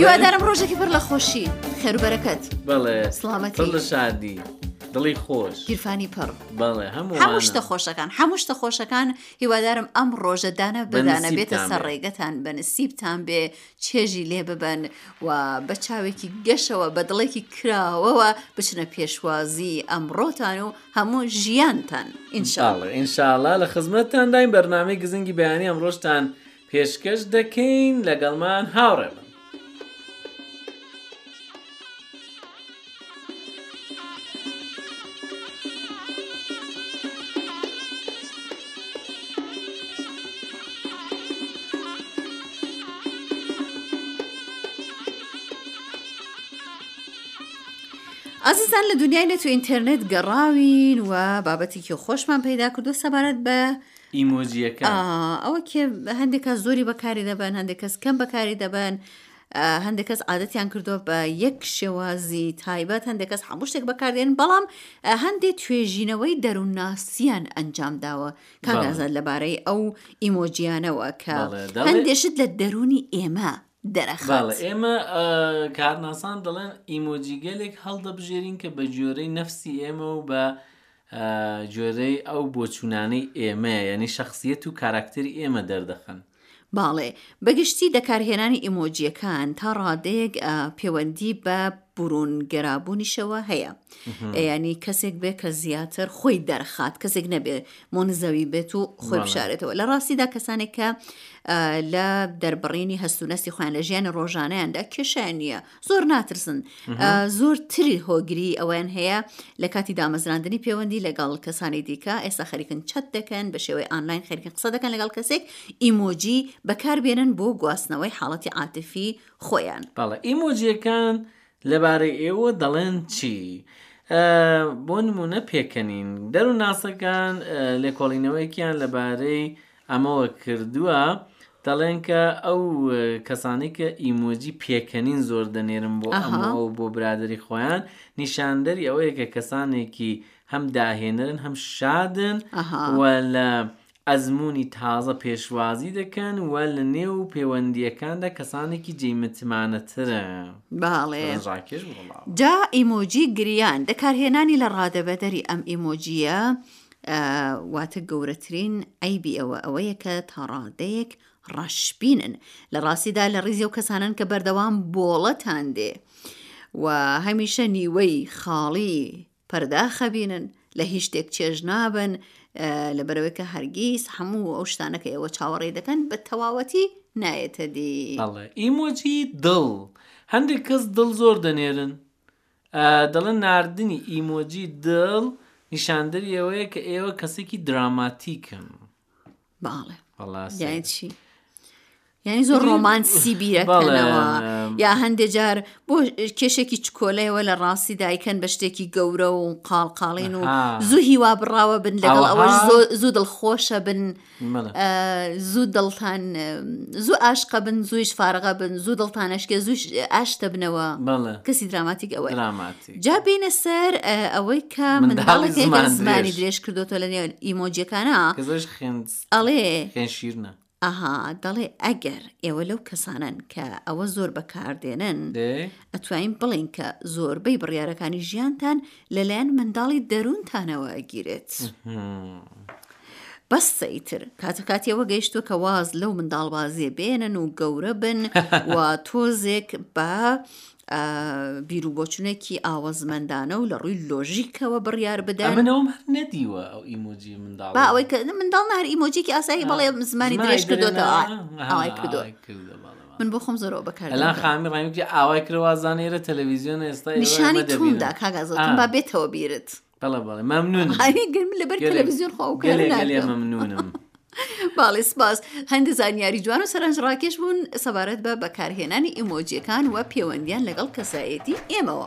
هیوادارم ڕۆژێکی پڕ لە خۆشی خێروبەرەکەت بەڵێ سڵامەتی لە شادی دڵی خۆش گیرفانی پڕ بەڵێ هەموو هەمووشتە خۆشەکان هەمووشتە خۆشەکان هیوادارم ئەم ڕۆژە دانە بدانە بێتە سەر ڕێگەتان بە نسیبتان بێ چێژی لێ ببن و بە چاوێکی گەشەوە بە دڵێکی کراوەوە بچنە پێشوازی ئەمڕۆتان و هەموو ژیانتان ئینشاڵ ئینشاءڵە لە خزمەتتان داین بەرنامەی گزنگی بەیانی ئەم ڕۆژتان پێشکەش دەکەین لەگەڵمان هاوڕێ بن. ئازیزان لە دنیای نەت و ئینتەرنێت گەڕاوین و بابەتێکی خۆشمان پەیدا کردو سەبارەت بە ئیمۆجییەکان. ئەوە کێ هەندێک کەس زۆری بەکاری دەبەن هەندێک کەس کەم بەکاری دەبەن هەندێک کەس عادەتیان کردووە بە یەک شێوازی تایبەت هەندێک کەس هەموو شتێک بەکاردێن بەڵام هەندێک توێژینەوەی دەروونناسیان ئەنجام داوە کاگازات لەبارەی ئەو ئیمۆجییانەوە کە هەندێشت لە دەرونی ئێمە. دەرەخڵ ئێمە کارناسان دەڵێن ئیمۆجیگەلێک هەڵدەبژێرین کە بە جۆرەی نەفسی ئێمە و بە گوێرەی ئەو بۆچوونانەی ئێمەیە، یانی شەخسییەت و کاراکتەری ئێمە دەردەخەن. باڵێ، بە گشتی دەکارهێنانی ئیمۆجییەکان تا ڕادەیەک پێوەندی بە بوروونگەرابوونیشەوە هەیە، یانی کەسێک بێ کە زیاتر خۆی دەرخات، کەسێک نەبێ مۆنزەوی بێت و خۆی بشارێتەوە. لە ڕاستیدا کەسانێک کە لە دەربڕینی هەست و نەستی خۆیان لە ژیانی ڕۆژانەیاندا کێشەیان نییە، زۆر ناترسن زۆر تری هۆگری ئەوەیان هەیە لە کاتی دامەزراندنی پەیوەندی لەگەڵ کەسانی دیکە ئێستا خەریکن چەت دەکەن بە شێوەی ئانلاین خەرکن قسە دەکەن لەگەڵ کەسێک ئیمۆجی بەکاربێنن بۆ گواستنەوەی حاڵەتی عاتفی خۆیان بەڵە ئیمۆجیەکان لەبارەی ئێوە دەڵێن چی؟ بۆ نمونە پێکەنین دەرو ناسەکان لێکۆڵینەوەیکیان لەبارەی ئەمەوە کردوە دەڵێن کە ئەو کەسانەی کە ئیمۆجی پێکەنین زۆر دەنێرن بۆ ئەم و ئەو بۆ برادری خۆیان نیشاندەری ئەوەیە کە کەسانێکی هەم داهێنەرن هەم شادن و لە ئەزمموی تازە پێشوازی دەکەن و لە نێو و پەیوەندیەکاندا کەسانێکی جیمتمانەترە باڵێ جا ئیمۆجی گریان دەکارهێنانی لە ڕادەبەدەری ئەم ئیمۆجیە واتە گەورەترین ئەیبی ئەوە ئەوەیە کە تاڕادەیەک ڕەشببینن لە ڕاستیدا لە ڕیزی و کەسانن کە بەردەوام بۆڵەتان دێ و هەمیشە نیوەی خاڵی پەرداخەبینن لە هیچ شتێک چێژ نابن لە بەرەوەی کە هەرگیز هەموو ئەو شتانەکە ئێوە چاوەڕێ دەکەن بە تەواوەتی نایەتە دی ئیمۆجی دڵ هەندێک کەس دڵ زۆر دەنێرن دەڵێن ناردنی ئیمۆجی دڵ نیشاندەری ئەوەیە کە ئێوە کەسێکی دراماتیکن باڵێ چی؟ یعنی زۆر ڕۆمانسی بیرەکەڵەوە یا هەندێک جار بۆ کێشێکی چکۆلەیەوە لە ڕاستی دایکەن بە شتێکی گەورە و قاڵقاڵین و زوو هیوا بڕاوە بن لەگەڵ ئەوە زوو دڵخۆشە بن. زوو دڵتان زوو ئاشقە بن زوویش فارغە بن زوو دڵتانشکێ زووش ئاش دەبنەوە کەسی دراماتیک ئەوە جا بینە سەر ئەوەی کە منداڵی زمانی درێژ کردوەوە لە نێو ئیمۆجیەکانە ئەڵێ شیرنە ئەها دەڵێ ئەگەر ئێوە لەو کەسانن کە ئەوە زۆر بەکاردێنن ئەتوانین بڵین کە زۆربەی بڕیارەکانی ژیانتان لەلایەن منداڵی دەروونتانەوە ئەگیرێت. بەس سەیتر کاتە کاتیەوە گەیشتوە کە واز لەو منداڵبازیە بێنن و گەورە بن و تۆزێک بە بیر و بۆچونێکی ئاوەزمەندانە و لە ڕووی لۆژیکەوە بڕیار بدەن منەوەم هەر نەدیوە ئەو ئیمۆجی منداڵ با ئەوەی کە منداڵ نار ئیمۆجیکی ئاسایی بەڵێ زمانی درێژ کردوەوە ئای کردوە من بۆ خۆم زۆرەوە بەکار ئەلان دەمبرم. خامی ڕامی وتی ئاوای کرە وازانێرە تەلەویزیۆن ئێستا ئێوە نیشانی ئەمە دەبینن. توندا کاگازۆتم آه. با بێتەوە بیرت بەڵێ بەڵێ مەمنون هاوی گەرم لەبەر گەلێ- تەلەڤیزیۆن خۆ ئەو کارە گەلێ گەلێ ناکەم. مەمنونم باڵی سپاس هەندە زانیاری جوان و سەرنج ڕاکێش بوون سەبارەت بە بەکارهێنانی ئیمۆجیەکان و پێوەندیان لەگەڵ کەسایەتی ئێمەوە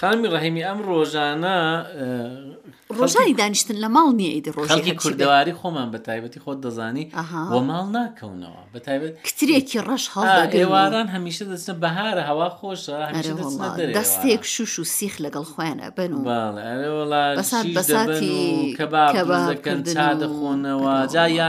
خانمی ڕحیمی ئەم ڕۆژانە ڕۆژانی دانیشتن لە ماڵ نییە ئیدی ڕۆژی کوردەواری خۆمان بە تایبەتی خۆت دەزانی و ماڵ ناکەونەوە بە تایبەت کترێکی ڕەش هەڵێواران هەمیشە دەچنە بەهارە هەوا خۆشە دەستێک شوش و سیخ لەگەڵ خۆیانە بن و بەساتی کە دەخۆنەوە جاە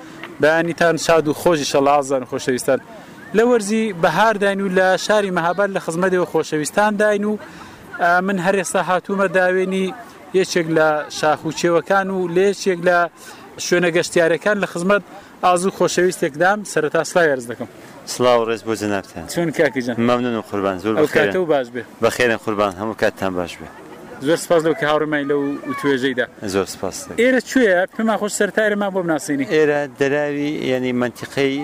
بەیانیتان شاد و خۆش ئیشەڵا ئازیزان و خۆشەویستان لە وەرزی بەهارداین و لە شاری مەهاباد لە خزمەت ئێوە خۆشەویستانداین و من هەر ئێستا هاتوومە داوێنی یەکێک لە شاخ و چێوەکان و لە یەکێک لە شوێنە گەشتیارەکان لە خزمەت ئازوو خۆشەویستێکدام سەرەتا سلاوی عەرز دەکەم سڵاو ڕێز بۆ جەنابتان چۆن کاکی جان مەمنون و قوربان زۆر ئەو بەخێرن کاتە و باش بێ بەخێرن قوربان هەموو کاتتان باش بێ زۆر سپاس لەو کە هاوڕێمانی لەو وتوێژەیدا. زۆر سپاس. ئێرە کوێیە؟ پێمان خۆش سەرتایرە مان بۆ بناسێنی. ئێرە دەراوی یانی مەنتیقەی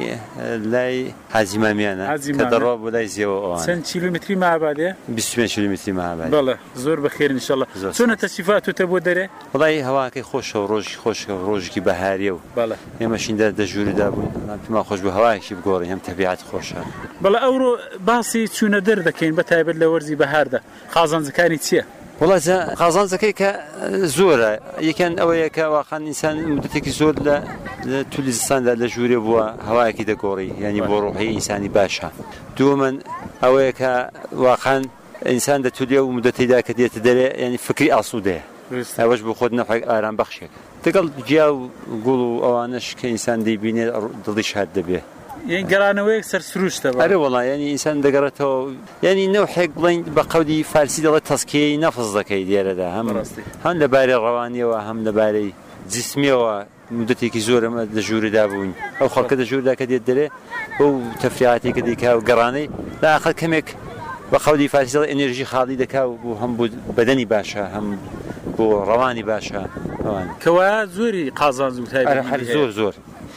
لای حاجی مامیانە کە دەڕوا بۆ لای زێوە ئەوانە. چەند کیلۆمەتری مەهابادە؟ بیست و پێنج کیلۆمەتری مەهابادە. بەڵێ زۆر بەخێرن ان شاءاللە. چۆنە تەشریفات و تە بۆ دەرێ؟ وەڵایی هەواکەی خۆشە و ڕۆژی خۆشکە و ڕۆژێکی بەهاریە و ئێمەشین دەر دەژووردا بووین بەڵام پێمان خۆش بوو هەوایەکی بگۆڕین هەم تەبیعەت خۆشە. بەڵێ ئەوڕۆ باسی چوونە دەر دەکەین بە تایبەت لە وەرزی بەهاردا. قازانجەکانی چیە؟ وەڵا جا قازانجەکەی کە زۆرە یەکیان ئەوەیە کە واقعەن ئینسان مدەتێکی زۆر لە تولی زستاندا لە ژوورێ بووە هەوایەکی دەگۆڕی یعنی بۆ ڕۆحی ئینسانی باشە دووەمەن ئەوەیە کە واقعەن ئینسان دەتولێ و مدەتیدا کە دێتە دەرێ یعنی فکری ئاسوودەیە ئەوەش بۆ خۆت نەحێک ئارام بەخشێک دەگەڵ گیا و گوڵ و ئەوانش کە ئینسان دەیبینێت دڵی شاد دەبێت. یەی گەرانەوەیەک سەر سروشتە بە. ئەرێ وەڵا یانی ئینسان دەگەڕێتەوە یانی نەوحێک بڵێین بە قەولی فارسی دەڵێت تەزکیەی نەفس دەکەی لێرەدا هەم هەم لە بارەی ڕەوانیەوە هەم لە بارەی جسمیەوە مدەتێکی زۆر ئەمە لە ژووردا بووین ئەو خەڵکە لە ژووردا کە دێت دەرێ بەو تەفریعاتی کە دەیکا و گەڕانەی لە ئاخر کەمێک بە قەولی فارسی دەڵێ ئێنێرژی خاڵی دەکا و بۆ هەم بۆ بەدەنی باشە هەم بۆ ڕەوانی باشە ئەوان کەوایە زۆری قازانج و تایبەتی هەیە. هەر زۆر زۆر.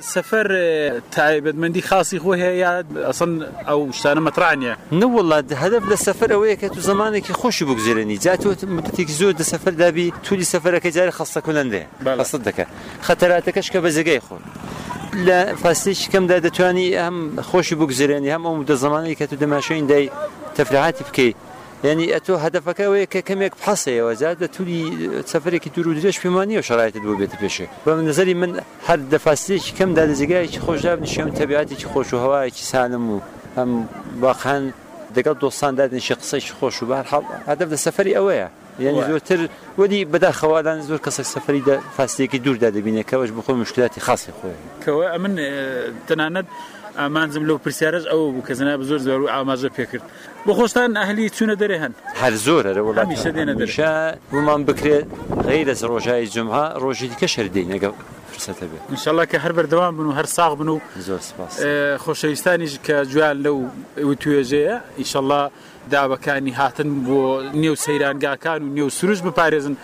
سفر تایبەتمەندی خاسی خۆی هەیە یا ئەسڵەن ئەو شتانە مەترح نیە؟ نەوەڵا هەدەف لە سەفەر ئەوەیە کە تو زەمانێکی خۆشی بگوزەرێنی جا تۆ مدەتێکی زۆر دە سەفەردا بی تولی سەفەرەکە جارێ خەستە کونەندەیە خەستت دەکا خەتەراتەکەش کە بە جێگای خۆن لە فاصلەیەکی کەمدا دەتوانی هەم خۆشی بگوزەرێنی هەم ئەو مدە زەمانەی کە تو دەماشێین دای تەفریحاتی بکەی یانی ئەتۆ هەدەفەکە ئەوەیە کە کەمێک بحەسەیەوە جا دە تولی سەفەرێکی دوور و درێژ پێم وانییە شەرایطت بۆ بێتە پێشێ بە نەزەری من هەر دە فاسیلێکی کەم دارێزگایەکی خۆش دابنیشێ، ئەم تەبیعەتێکی خۆش و هەوایەکی سالم و ئەم واقعەن دەگەڵ دۆستان دادنیشێ قسەیەکی خۆش و بەهەرحاڵ هەدەف لە سەفەری ئەوەیە یانی زۆرتر وەلی بەداخەوە ئەلان زۆر کەسێک سەفەری دە فاسیلێکی دووردا دەبینێ کە ئەوەش بە خۆی موشکیلاتی خاسی خۆی هەیە. کوا ئەمن تەنانەت ئامانجم لەو پرسیارەش ئەوە بوو کە جەنابت زۆر جوان و ئاماژە پێ کرد. بۆ خۆشتان ئەهلی چونە دەرێ هەن؟ هەر زۆرە لە وڵات هەمیشە دێنە دەرێ. هەمیشە ومان بکرێت غەیر ئەز ڕۆژای جومعە ڕۆژی دیکەش هەر دێین ئەگە فرسەتە بێ. ان شاء اللە کە هەر بەردەوام بن و هەر ساغ بن و زۆر سپاس. خۆشەویستانیش کە گوێیان لەو وتوێژەیە ان شاء اللە دابەکانی هاتن بۆ نێو سەیرانگاکان و نێو سروش بپارێزن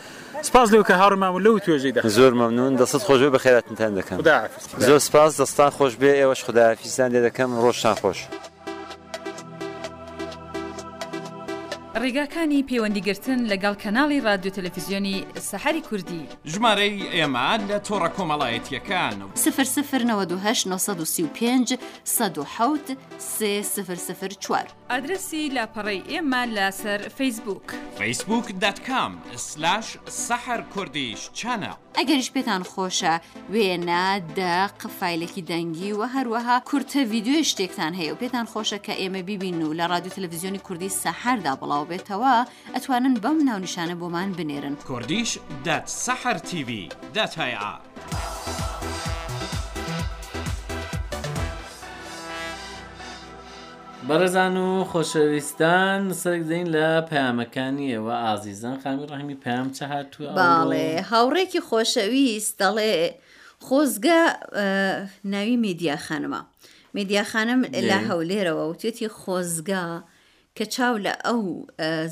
سپاس لێو کە هاوڕێ مامون لەو وتوێژەی دا. زۆر مەمنون دەستت خۆشبێ بەخێراتنتان دەکەم. خوداحافیز. زۆر سپاس دەستان خۆشبێ ئێوەش خوداحافیزتان لێ دەکەم ڕۆژتان خۆش. ڕیگاکانی پەیوەندی گرتن لە گەڵ کەناڵی ڕادیو تەلەفزیۆنی سەحەری کوردی. ژمارەی ئێمە لە تۆڕە کۆمەڵایەتییەکان. سفر سفر نۆ دو هەشت نۆ سەد و سی و پێنج سەد و حەوت سێ سفر سفر چوار. ئادرەسی لاپەڕەی ئێمە لە سەر فەیسبووک. فەیسبووک دات کام سلاش سەحەر کوردیش چەناڵ. ئەگەریش پێتان خۆشە وێنە، دەق، فایلێکی دەنگی و هەروەها کورتە ڤیددیوی شتێکتان هەیە و پێتان خۆشە کە ئێمە بیبین و لە ڕادیو تەلەڤزیۆنی کوردی سەحەردا بڵاوبێتەوە ئەتوانن بەم ناونیشانە بۆمان بنێرن. Kurdish dot sahar TV dot ae. بەڕێزان و خۆشەویستان سەرێک دەین لە پەیامەکانی ئێوە ئازیزان خامی ڕەحمی پەیام چ هاتووە باڵێ هاوڕێکی خۆشەویست دەڵێ خۆزگە ناوی میدیا خانمە میدیا خانم لە هەولێرەوە وتێتی خۆزگە کە چاو لە ئەو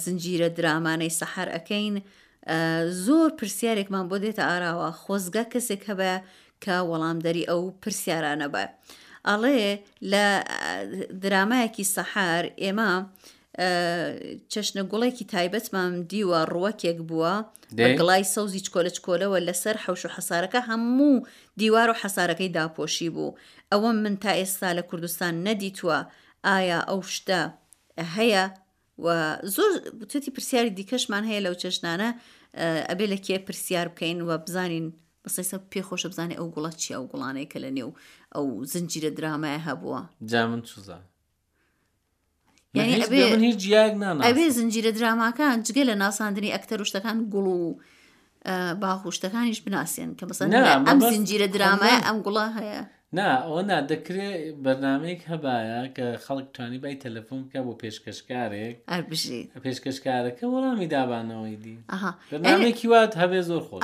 زنجیرە درامانەی سەحر ئەەکەین زۆر پرسیارێکمان بۆ دێتە ئاراوە خۆزگە کەسێک هەبە کە وەڵامدەری ئەو پرسیارانە بە ئەڵێ لە درامایەکی سەحار ئێمە چەشنە گوڵێکی تایبەتمان دیوە ڕوەکێک بووە گڵای سەوزی چکۆلە چکۆلەوە لەسەر حوش و حەسارەکە هەموو دیوار و حەسارەکەی داپۆشی بوو ئەوە من تا ئێستا لە کوردستان نەدیتووە ئایا ئەو شتە هەیە و زۆر چەتی پرسیاری دیکەشمان هەیە لەو چەشنانە ئەبێ لە کێ پرسیار بکەین و بزانین بەسەسە پێخۆشە بزانێ ئەو گوڵە چی ئەو گوڵانەیە کە لە نێو ئەو زنجیرە درامای هەبووە جا من چزان ئەبێ زنجیرە دراماکان جگە لە ناساندنی ئەکتەر شتەکان گوڵ و باخشتەکانیش بناسیێن کە بەسەر ئەم زنجیرە درامای ئەم گوڵە هەیە نا ئەو نا دەکرێ بەرنمەیەک هەبایە کە خەڵک توانی بای تەلەفۆن بکە بۆ پێشکەشکارێک ئەربژی پێشکەشکارەکە وەڵامی دابانەوەی دی بەرنمەیەکی وات هەبێ زۆر خۆ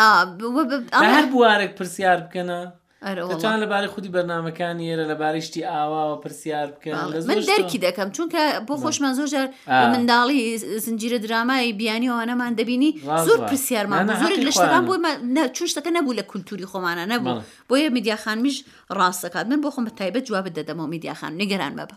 هەر بوارێک پرسیار بکەنە ئەرە وەڵا. دەتوان لەبارەی خودی بەرنامەکانی ئێرە لەبارەی شتی ئاواوە پرسیار بکەن لە باڵێ. زۆر من شتەوە. دەرکی دەکەم چونکە بۆ خۆشمان زۆر جار لە ئا. منداڵی زنجیرە درامای بیانی ئەوانەمان دەبینی ڕاست زۆر بووە. پرسیارمان نا، بوو نا، زۆرێک حەقی لە شتەکان خۆیانە. بۆمان نە چون شتەکە نەبوو لە کولتوری خۆمانە نەبوو بەڵێ. بۆیە میدیا خانمیش ڕاست دەکات من بۆ خۆم بە تایبەت جوابت دەدەمەوە میدیا خانم نیگەران مەبە.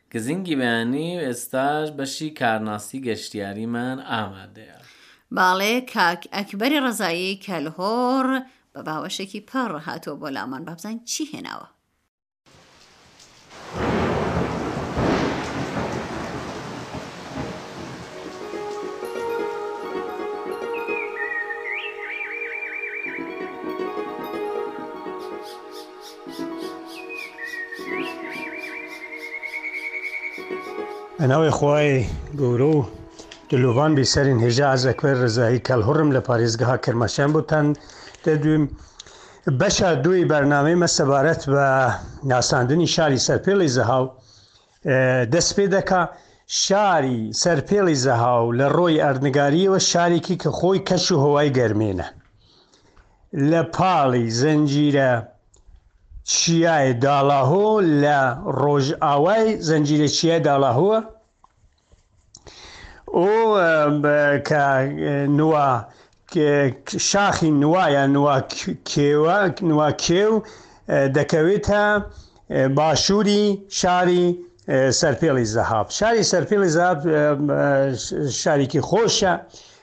گزنگی بەیانی و ئێستاش بەشی کارناسی گەشتیاریمان ئامادەیە. بەڵێ کاک ئەکبەری ڕەزایی کەلهۆڕ بە باوەشێکی پڕ هاتووە بۆ لامان با بزانین چی هێناوە. بە ناوی خوای گەورە و دلوڤان بی سەرین هێژا ئەزەکوێ ڕزایی کەلهڕم لە پارێزگەها کرماشان بۆتان دەدویم بەشە دووی بەرنامەی مە سەبارەت بە ناساندنی شاری سەرپێڵی زەهاو دەست پێ دەکا، شاری سەرپێڵی زەهاو لە ڕۆی ئەرنگارییەوە شارێکی کە خۆی کەش و هەوای گەرمێنە لە پاڵی زەنجیرە چیای داڵاهۆ لە ڕۆژئاوای زەنجیرە چیای داڵاهۆە و کە نوا شاخی نوا یا نوا کێوە نوا کێو دەکەوێتە باشووری شاری سەرپێڵی زەهاب شاری سەرپێڵی زاب شارێکی خۆشە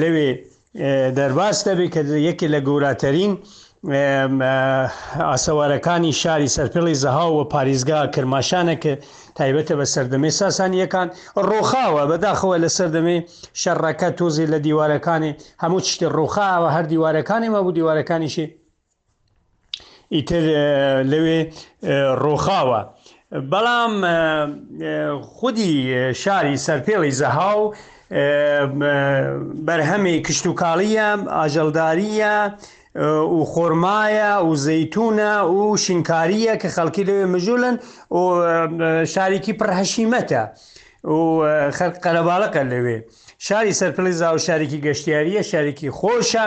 لەوێ دەرباز دەبێت کە یەکێ لە گەوراترین ئاسەوارەکانی شاری سەرپێڵی زەهاو و پاریزگا کرماشانە کە تایبەتە بە سەردەمەی ساسانیەکان ڕۆخاوە بەداخەوە لە سەردەمەی شەڕەکە تۆزی لە دیوارەکانی هەموو شتی ڕوخاوە هەر دیوارەکانی مەبوو دیوارەکانیشی ئیتر لەوێ ڕۆخاوە. بەڵام خودی شاری سەرپێڵی زەها و بەرهەمی کشتوکاڵیە ئاژەڵداریە و خۆرمایە و زەیتونە و شینکاریە کە خەڵکی لەوێ مژولن و شارێکی پڕ هەشیمەتە و خەر قەرەباڵەکە لەوێ شاری سەرپلی زاو شارێکی گەشتیاریە شارێکی خۆشە